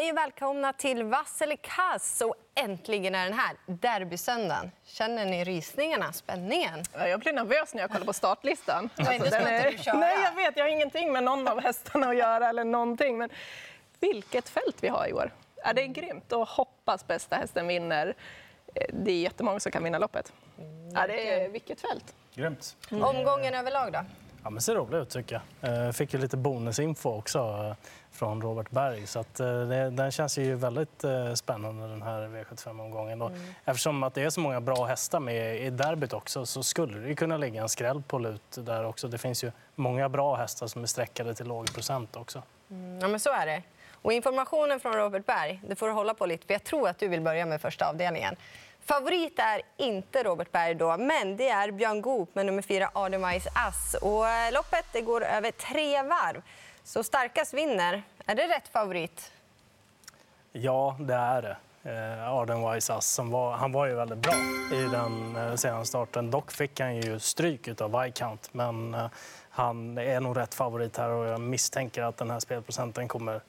Hej och välkomna till Vass eller kass. Och äntligen är den här, derbysöndagen. Känner ni rysningarna, spänningen? Jag blir nervös när jag kollar på startlistan. Alltså, inte är... Nej, jag vet. Jag har ingenting med någon av hästarna att göra. eller någonting. Men vilket fält vi har i år. Ja, det är grymt. Och hoppas bästa hästen vinner. Eh, det är jättemånga som kan vinna loppet. Ja, det är vilket fält. Grymt. Mm. Omgången överlag då? Ja, men ser rolig ut tycker jag. Eh, fick ju lite bonusinfo också eh, från Robert Berg. Så att, eh, det, den känns ju väldigt spännande den här V75-omgången. Mm. Eftersom att det är så många bra hästar med i derbyt också så skulle det kunna ligga en skräll på lut där också. Det finns ju många bra hästar som är sträckade till låg procent också. Mm, ja, men så är det. Och informationen från Robert Berg, det får du hålla på lite för jag tror att du vill börja med första avdelningen. Favorit är inte Robert Berg, då, men det är Björn Goop med nummer fyra Ardenwise Ass. Och eh, loppet det går över tre varv. Så starkast vinner. Är det rätt favorit? Ja, det är det. Eh, Ardenwise Ass som var, han var ju väldigt bra i den eh, senaste starten. Dock fick han ju stryk av Viscount. Men eh, han är nog rätt favorit här och jag misstänker att den här spelprocenten kommer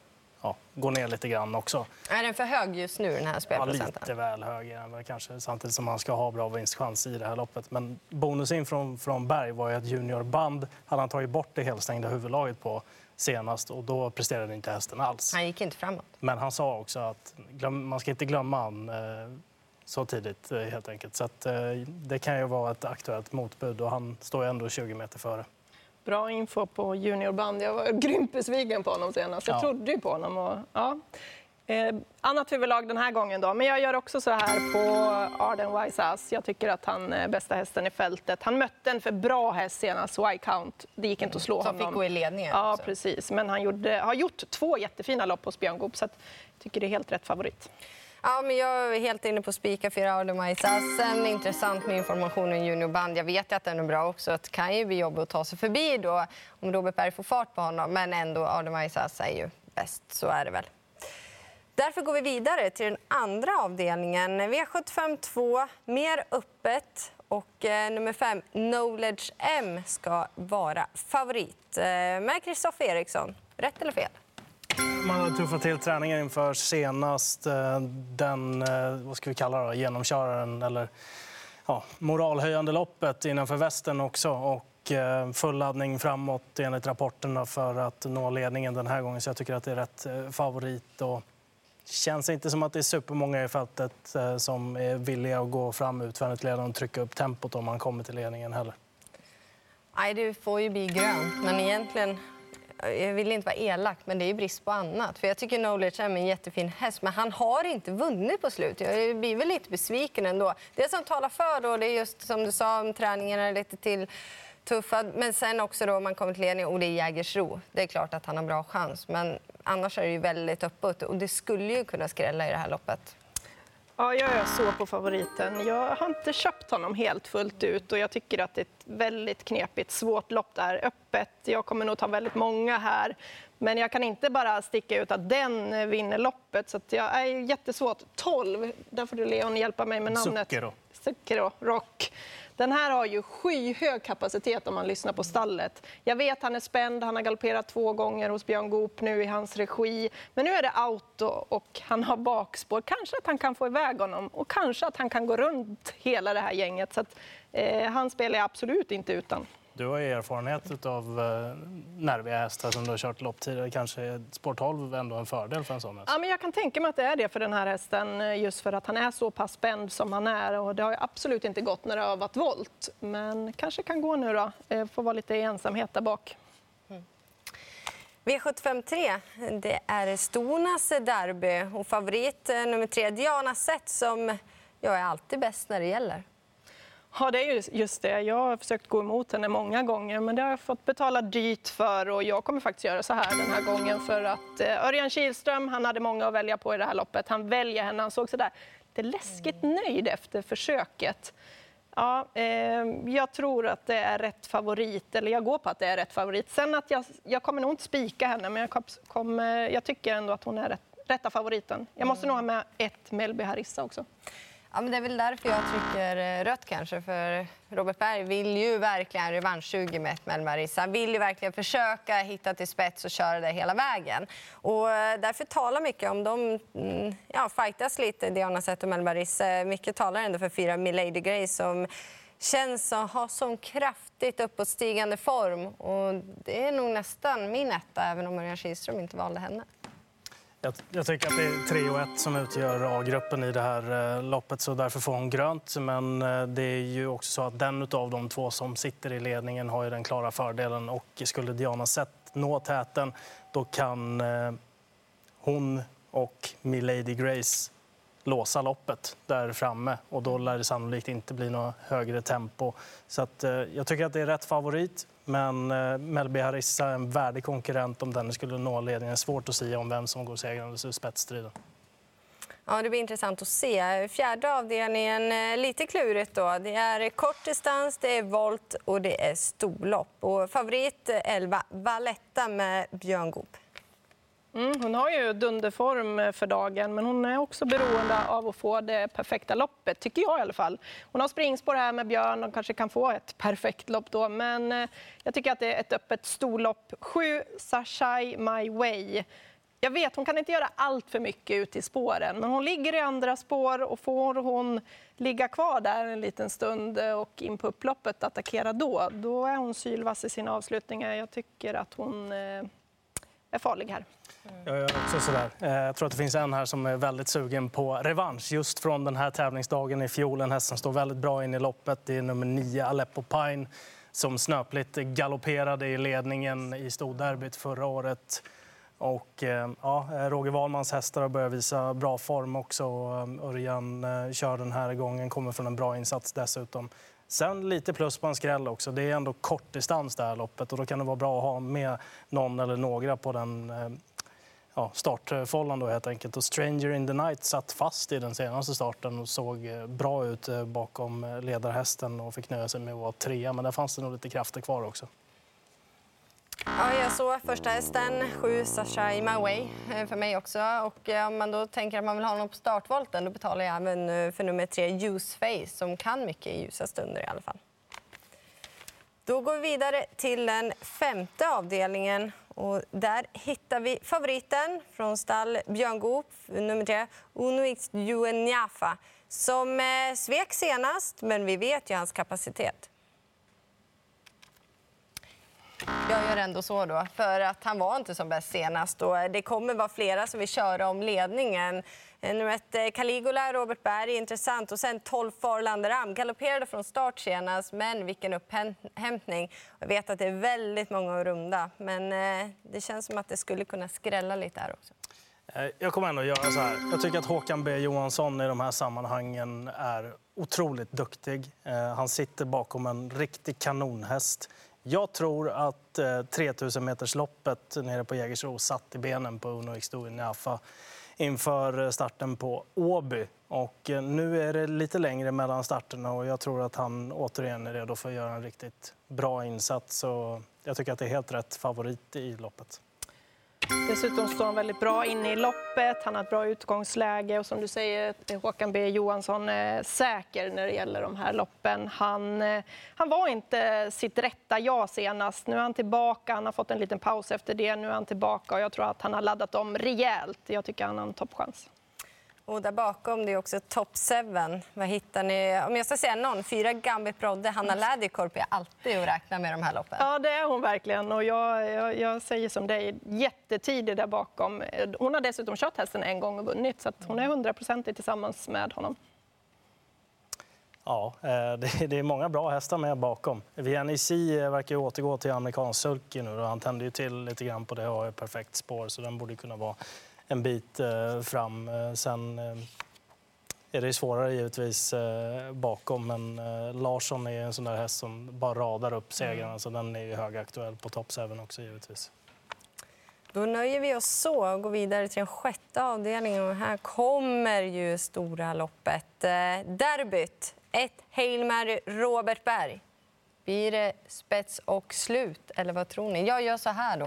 ja, går ner lite grann också. Är den för hög just nu, den här spelprocenten? Ja, lite väl hög är kanske, samtidigt som man ska ha bra vinstchans i det här loppet. Men bonusin från, från Berg var ju att juniorband hade han tagit bort det helstängda huvudlaget på senast och då presterade inte hästen alls. Han gick inte framåt. Men han sa också att glöm, man ska inte glömma han eh, så tidigt eh, helt enkelt. Så att, eh, det kan ju vara ett aktuellt motbud och han står ju ändå 20 meter före. Bra info på juniorband. Jag var grymt besviken på honom senast. Jag ja. trodde ju på honom. Och, ja. Eh, annat huvudlag den här gången. Då. Men jag gör också så här på Arden Wise Ass. Jag tycker att han är bästa hästen i fältet. Han mötte en för bra häst senast, Y-Count. Det gick inte att slå Som honom. fick gå i ledningen? Ja, precis. Men han gjorde, har gjort två jättefina lopp hos Björn Goop, så jag tycker det är helt rätt favorit. Ja, men jag är helt inne på spika fyra Ardemajsassen. Intressant med information om juniorband. Jag vet ju att den är bra också. Det kan ju bli jobbigt att ta sig förbi då om Robert Berg får fart på honom. Men ändå, Ardemajsas är ju bäst. Så är det väl. Därför går vi vidare till den andra avdelningen. V75 2, mer öppet. Och eh, nummer fem, Knowledge M, ska vara favorit. Eh, med Kristoffer Eriksson. Rätt eller fel? Man hade tuffat till träningen inför senast. Eh, den, eh, vad ska vi kalla det, genomköraren eller ja, moralhöjande loppet innanför västen också. Och eh, full laddning framåt enligt rapporterna för att nå ledningen den här gången. Så jag tycker att det är rätt favorit. Och känns inte som att det är supermånga i fältet som är villiga att gå fram utvändigt ledande och trycka upp tempot om man kommer till ledningen heller. Nej, det får ju bli grönt. Men egentligen jag vill inte vara elak, men det är brist på annat. För jag tycker Knowledge är en jättefin häst, men han har inte vunnit på slut. Jag blir väl lite besviken ändå. Det som talar för då, det är just som du sa, om träningen är lite till tuffa. Men sen också då man kommer till ledning och det är Jägersro. Det är klart att han har bra chans, men annars är det ju väldigt öppet och det skulle ju kunna skrälla i det här loppet. Ja, jag är så på favoriten. Jag har inte köpt honom helt fullt ut och jag tycker att det är ett väldigt knepigt, svårt lopp där. Öppet. Jag kommer nog ta väldigt många här. Men jag kan inte bara sticka ut att den vinner loppet. Så jag är jättesvårt. 12, där får du Leon hjälpa mig med namnet. Zucchero. Zucchero, Rock. Den här har ju skyhög kapacitet om man lyssnar på stallet. Jag vet han är spänd, han har galopperat två gånger hos Björn Goop nu i hans regi. Men nu är det auto och han har bakspår. Kanske att han kan få iväg honom och kanske att han kan gå runt hela det här gänget. Så att, eh, han spelar jag absolut inte utan. Du har erfarenhet av eh, nerviga hästar som du har kört lopp tidigare. Kanske är spår 12 ändå en fördel för en sån häst? Ja, men jag kan tänka mig att det är det för den här hästen eh, just för att han är så pass spänd som han är. Och det har absolut inte gått när det har varit volt. Men kanske kan gå nu då. Eh, får vara lite ensamhet där bak. Mm. V753, det är Stornas derby och favorit nummer tre, Diana Sett som jag är alltid bäst när det gäller. Ja, det är just det. Jag har försökt gå emot henne många gånger, men det har jag fått betala dyrt för. Och jag kommer faktiskt göra så här den här gången för att eh, Örjan Kihlström, han hade många att välja på i det här loppet. Han väljer henne. Han såg så där lite läskigt nöjd efter försöket. Ja, eh, jag tror att det är rätt favorit, eller jag går på att det är rätt favorit. Sen att jag, jag kommer nog inte spika henne, men jag, kom, jag tycker ändå att hon är rätt, rätta favoriten. Jag måste nog ha med ett Melby Harissa också. Ja, men det är väl därför jag trycker eh, rött kanske. För Robert Berg vill ju verkligen revanschsugen med Mel Marissa. Han vill ju verkligen försöka hitta till spets och köra det hela vägen. Och eh, därför talar mycket om de mm, ja, fightas lite, Diana Zet och Marissa. Eh, mycket talar ändå för fyra Milady Grace som känns att ha sån kraftigt uppåtstigande form. Och det är nog nästan min etta, även om Örjan Kihlström inte valde henne. Jag, jag, tycker att det är 3 och 1 som utgör A-gruppen i det här eh, loppet, så därför får hon grönt. Men eh, det är ju också så att den av de två som sitter i ledningen har ju den klara fördelen. Och skulle Diana Sett nå täten, då kan eh, hon och Milady Grace låsa loppet där framme och då lär det sannolikt inte bli något högre tempo. Så att, eh, jag tycker att det är rätt favorit. Men eh, Melby Harissa är en värdig konkurrent om den skulle nå ledningen. Svårt att säga om vem som går segrande ur spetsstriden. Ja, det blir intressant att se. Fjärde avdelningen, eh, lite klurigt då. Det är kort distans, det är volt och det är storlopp. Och favorit eh, 11, Valletta med Björn Goop. Mm, hon har ju dunderform eh, för dagen, men hon är också beroende av att få det perfekta loppet, tycker jag i alla fall. Hon har springspår här med Björn och kanske kan få ett perfekt lopp då, men eh, jag tycker att det är ett öppet storlopp. Sju Sashai My Way. Jag vet, hon kan inte göra allt för mycket ute i spåren, men hon ligger i andra spår och får hon ligga kvar där en liten stund eh, och in på upploppet attackera då, då är hon sylvass i sina avslutningar. Jag tycker att hon eh, är farlig här. Jag gör också sådär. Eh, jag tror att det finns en här som är väldigt sugen på revansch just från den här tävlingsdagen i fjol. En häst som står väldigt bra in i loppet. Det är nummer nio, Aleppo Pine, som snöpligt galopperade i ledningen i storderbyt förra året. Och, eh, ja, eh, Roger Wahlmans hästar har börjat visa bra form också. Örjan kör den här gången, kommer från en bra insats dessutom. Sen lite plus på en skräll också. Det är ändå kort distans det här loppet och då kan det vara bra att ha med någon eller några på den eh, ja, startfållan då helt enkelt. Och Stranger in the Night satt fast i den senaste starten och såg eh, bra ut eh, bakom ledarhästen och fick nöja sig med att vara trea. Men där fanns det nog lite krafter kvar också. Ja, jag såg första hästen, sju Sasha i my way, eh, för mig också. Och eh, om man då tänker att man vill ha någon på startvolten då betalar jag även eh, för nummer tre, Use Face, som kan mycket i ljusa stunder i alla fall. Då går vi vidare till den femte avdelningen. Och där hittar vi favoriten från stall Björn Goop, nummer tre, Unuix Juenjafa, som svek senast, men vi vet ju hans kapacitet. Jag gör ändå så då, för att han var inte som bäst senast. Och eh, det kommer vara flera som vill köra om ledningen. Eh, nummer ett, eh, Caligula, Robert Berg, intressant. Och sen 12 Farlanderam. galopperade från start senast, men vilken upphämtning. Jag vet att det är väldigt många att runda, men det känns som att det skulle kunna skrälla lite här också. Jag kommer ändå göra så här. Jag tycker att Håkan B Johansson i de här sammanhangen är otroligt duktig. Han sitter bakom en riktig kanonhäst. Jag tror att eh, 3000 metersloppet nere på Jägersro satt i benen på Uno X Niafa inför eh, starten på Åby. Och eh, nu är det lite längre mellan starterna och jag tror att han återigen är redo för att göra en riktigt bra insats. Så jag tycker att det är helt rätt favorit i loppet. Dessutom står han väldigt bra inne i loppet. Han har ett bra utgångsläge och som du säger, eh, Håkan B Johansson är säker när det gäller de här loppen. Han, eh, han var inte sitt rätta jag senast. Nu är han tillbaka. Han har fått en liten paus efter det. Nu är han tillbaka och jag tror att han har laddat om rejält. Jag tycker han har en toppchans. Och där bakom det är också top 7. Vad hittar ni? Om jag ska säga någon, fyra Gambit Brodde, Hanna mm. Läderkorp är alltid att räkna med de här loppen. Ja, det är hon verkligen. Och jag, jag, jag säger som dig, jättetidig där bakom. Hon har dessutom kört hästen en gång och vunnit, så hon är hundraprocentig tillsammans med honom. Ja, eh, det är många bra hästar med bakom. Vianney eh, verkar återgå till amerikansk sulky nu. Han tände ju till lite grann på det och har ett perfekt spår, så den borde kunna vara en bit eh, fram. Eh, sen eh, är det svårare givetvis bakom, men Larsson är en sån där häst som bara radar upp segrarna, mm. så den är ju högaktuell på topp också givetvis. Då nöjer vi oss så och går vidare till den sjätte avdelningen. Och här kommer ju stora loppet. Derbyt. Ett Hail Mary Robert Berg. Blir det spets och slut, eller vad tror ni? Jag gör så här då.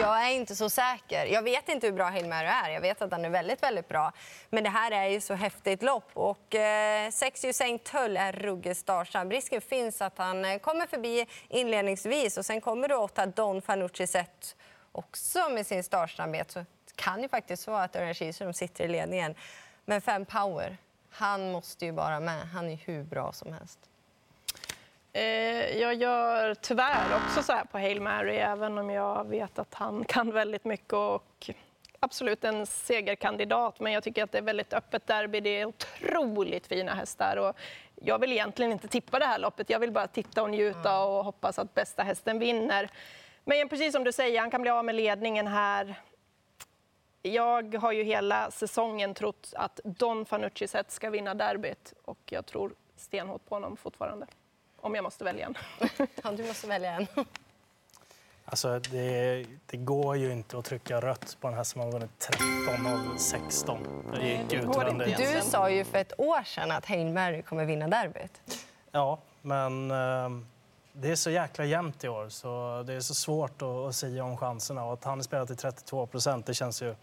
Jag är inte så säker. Jag vet inte hur bra Hilmer är. Jag vet att han är väldigt, väldigt bra. Men det här är ju så häftigt lopp. Och eh, sex Usain Tull är ruggigt startsnabb. Risken finns att han eh, kommer förbi inledningsvis och sen kommer då åtta Don Fanucci Zet också med sin startsnabbhet. Så det kan ju faktiskt vara att Örjan Kihlström sitter i ledningen. Men fem power, han måste ju bara med. Han är hur bra som helst. Eh, jag gör tyvärr också så här på Hail Mary, även om jag vet att han kan väldigt mycket och absolut en segerkandidat. Men jag tycker att det är väldigt öppet derby. Det är otroligt fina hästar. Och jag vill egentligen inte tippa det här loppet. Jag vill bara titta och njuta och hoppas att bästa hästen vinner. Men precis som du säger, han kan bli av med ledningen här. Jag har ju hela säsongen trott att Don Fanucci ska vinna derbyt och jag tror stenhårt på honom fortfarande. Om jag måste välja en. Ja, du måste välja en. Alltså, det, det, går ju inte att trycka rött på den här som har vunnit 13 av 16. Det gick inte Du sa ju för ett år sedan att Hail Mary kommer vinna derbyt. Ja, men eh, det är så jäkla jämnt i år så det är så svårt att, att säga om chanserna. Och att han spelar till 32 procent, det känns ju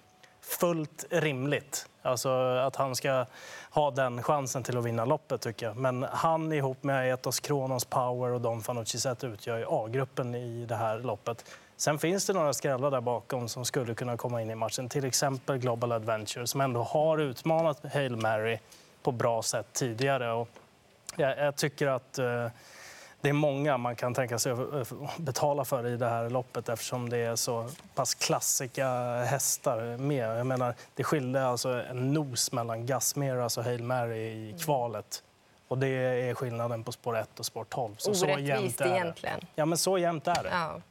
fullt rimligt. Alltså att han ska ha den chansen till att vinna loppet tycker jag. Men han ihop med Etos Kronos Power och Don Fanucci Zet utgör ju A-gruppen i det här loppet. Sen finns det några skrällar där bakom som skulle kunna komma in i matchen. Till exempel Global Adventure som ändå har utmanat Hail Mary på bra sätt tidigare. Och jag, jag tycker att eh, det är många man kan tänka sig att betala för i det här loppet eftersom det är så pass klassiska hästar med. Jag menar, det skilde alltså en nos mellan Gasmeras och Hail Mary i kvalet. Och det är skillnaden på spår 1 och spår 12. Så Orättvist så jämnt är det. egentligen. Ja, men så jämnt är det. Ja.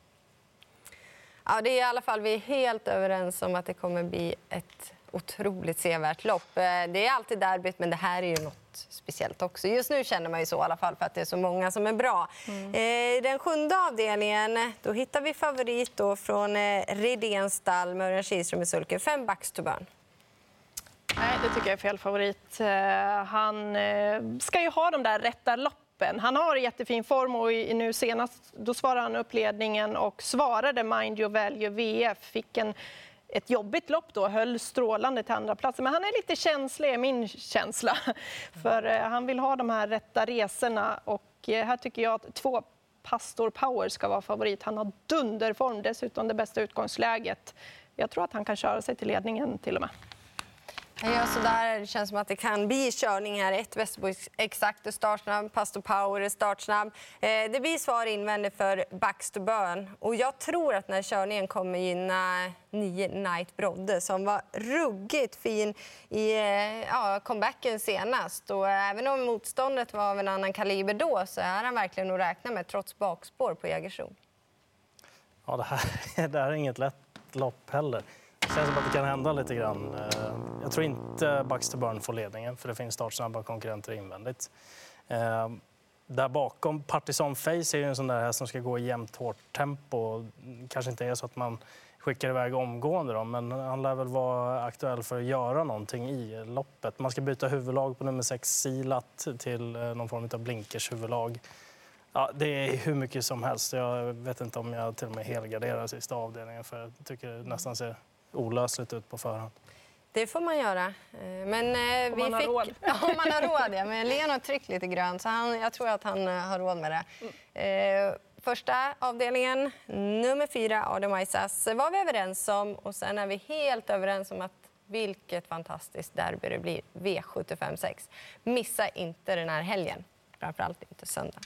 Ja, det är i alla fall, vi är helt överens om att det kommer bli ett otroligt sevärt lopp. Eh, det är alltid derbyt, men det här är ju något speciellt också. Just nu känner man ju så i alla fall för att det är så många som är bra. Mm. Eh, den sjunde avdelningen, då hittar vi favorit då från eh, Redéns stall med Örjan Kihlström i sulken. Fem backs to burn. Nej, det tycker jag är fel favorit. Han ska ju ha de där rätta loppen. Han har jättefin form och nu senast då svarade han upp ledningen och svarade Mind Your Value VF. Fick en ett jobbigt lopp då, höll strålande till andra platsen. Men han är lite känslig, är min känsla. För eh, han vill ha de här rätta resorna och eh, här tycker jag att två Pastor Power ska vara favorit. Han har dunderform, dessutom det bästa utgångsläget. Jag tror att han kan köra sig till ledningen till och med. Ja, så där. Det känns som att det kan bli körning här. Ett Västerbo exakt är startsnabb, Pastor Power är startsnabb. Eh, det blir svar invändigt för Baxter Burn. Och jag tror att den här körningen kommer gynna nio Knight Brodde som var ruggigt fin i eh, ja, comebacken senast. Och även om motståndet var av en annan kaliber då så är han verkligen att räkna med trots bakspår på Jägersro. Ja, det här, det här är inget lätt lopp heller. Det känns som att det kan hända lite grann. Eh, jag tror inte Baxter Burn får ledningen för det finns startsnabba konkurrenter invändigt. Eh, där bakom, Partisan Face är ju en sån där häst som ska gå i jämnt hårt tempo. kanske inte är så att man skickar iväg omgående då, men han lär väl vara aktuell för att göra någonting i loppet. Man ska byta huvudlag på nummer 6 Silat till eh, någon form av blinkers huvudlag. Ja, det är hur mycket som helst. Jag vet inte om jag till och med helgarderar sista avdelningen för jag tycker det nästan ser olösligt ut på förhand. Det får man göra. Eh, men eh, om man har råd. Ja, om man har råd, ja. Men Leon har tryckt lite grönt, så han, jag tror att han eh, har råd med det. Mm. första avdelningen, nummer fyra, Adam Isas, var vi överens om. Och sen är vi helt överens om att vilket fantastiskt derby det blir, V75 6. Missa inte den här helgen, framförallt inte söndag.